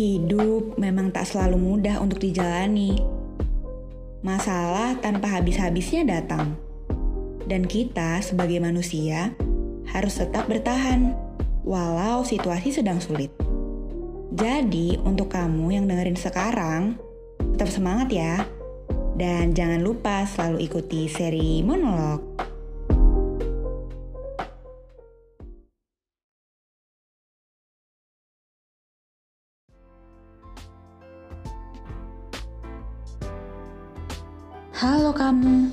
Hidup memang tak selalu mudah untuk dijalani. Masalah tanpa habis-habisnya datang. Dan kita sebagai manusia harus tetap bertahan walau situasi sedang sulit. Jadi, untuk kamu yang dengerin sekarang, tetap semangat ya. Dan jangan lupa selalu ikuti seri monolog. Halo kamu.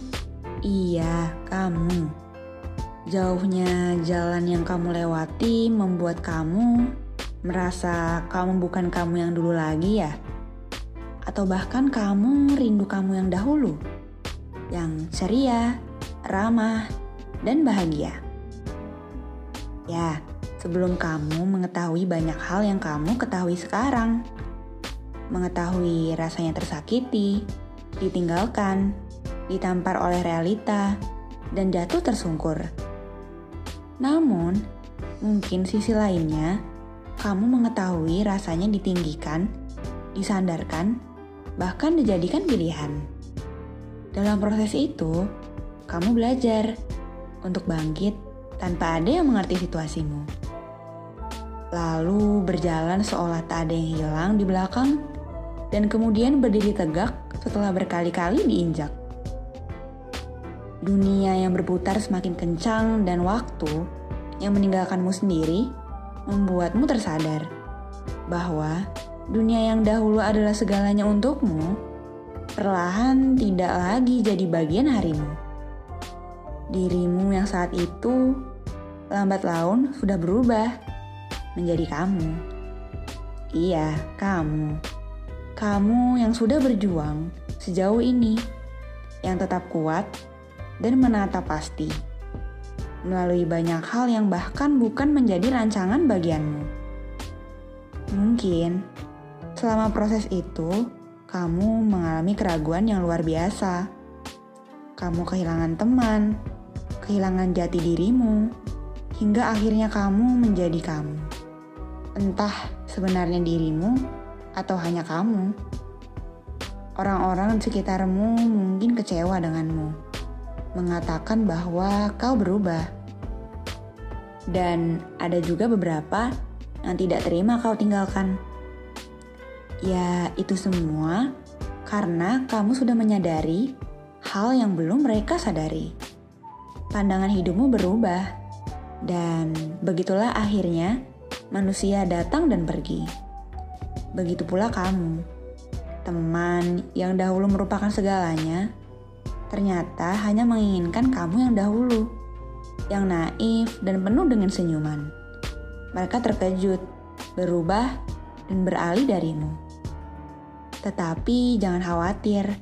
Iya, kamu. Jauhnya jalan yang kamu lewati membuat kamu merasa kamu bukan kamu yang dulu lagi ya? Atau bahkan kamu rindu kamu yang dahulu? Yang ceria, ramah, dan bahagia. Ya, sebelum kamu mengetahui banyak hal yang kamu ketahui sekarang. Mengetahui rasanya tersakiti, ditinggalkan, ditampar oleh realita, dan jatuh tersungkur. Namun, mungkin sisi lainnya, kamu mengetahui rasanya ditinggikan, disandarkan, bahkan dijadikan pilihan. Dalam proses itu, kamu belajar untuk bangkit tanpa ada yang mengerti situasimu. Lalu berjalan seolah tak ada yang hilang di belakang, dan kemudian berdiri tegak setelah berkali-kali diinjak. Dunia yang berputar semakin kencang dan waktu yang meninggalkanmu sendiri membuatmu tersadar bahwa dunia yang dahulu adalah segalanya untukmu, perlahan tidak lagi jadi bagian harimu. Dirimu yang saat itu lambat laun sudah berubah menjadi kamu. Iya, kamu. Kamu yang sudah berjuang sejauh ini, yang tetap kuat dan menata pasti, melalui banyak hal yang bahkan bukan menjadi rancangan bagianmu. Mungkin selama proses itu, kamu mengalami keraguan yang luar biasa. Kamu kehilangan teman, kehilangan jati dirimu, hingga akhirnya kamu menjadi kamu. Entah sebenarnya dirimu atau hanya kamu. Orang-orang sekitarmu mungkin kecewa denganmu, mengatakan bahwa kau berubah. Dan ada juga beberapa yang tidak terima kau tinggalkan. Ya, itu semua karena kamu sudah menyadari hal yang belum mereka sadari. Pandangan hidupmu berubah, dan begitulah akhirnya manusia datang dan pergi. Begitu pula kamu, teman yang dahulu merupakan segalanya, ternyata hanya menginginkan kamu yang dahulu, yang naif dan penuh dengan senyuman. Mereka terkejut, berubah, dan beralih darimu. Tetapi jangan khawatir,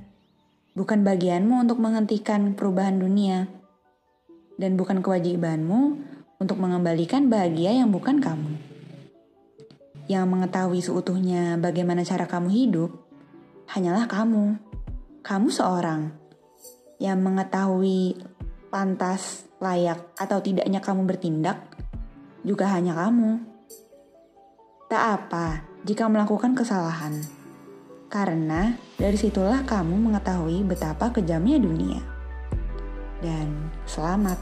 bukan bagianmu untuk menghentikan perubahan dunia, dan bukan kewajibanmu untuk mengembalikan bahagia yang bukan kamu yang mengetahui seutuhnya bagaimana cara kamu hidup hanyalah kamu. Kamu seorang yang mengetahui pantas, layak, atau tidaknya kamu bertindak juga hanya kamu. Tak apa jika melakukan kesalahan, karena dari situlah kamu mengetahui betapa kejamnya dunia. Dan selamat,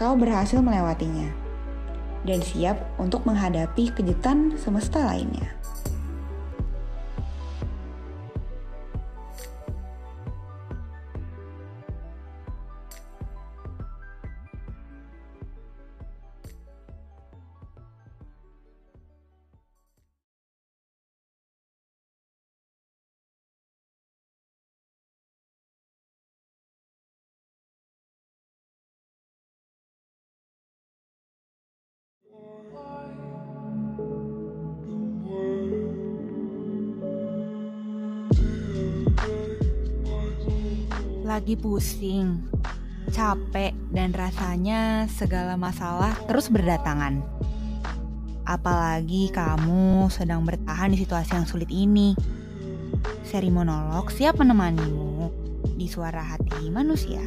kau berhasil melewatinya dan siap untuk menghadapi kejutan semesta lainnya. Lagi pusing, capek, dan rasanya segala masalah terus berdatangan. Apalagi kamu sedang bertahan di situasi yang sulit ini. Seri monolog siap menemanimu di suara hati manusia.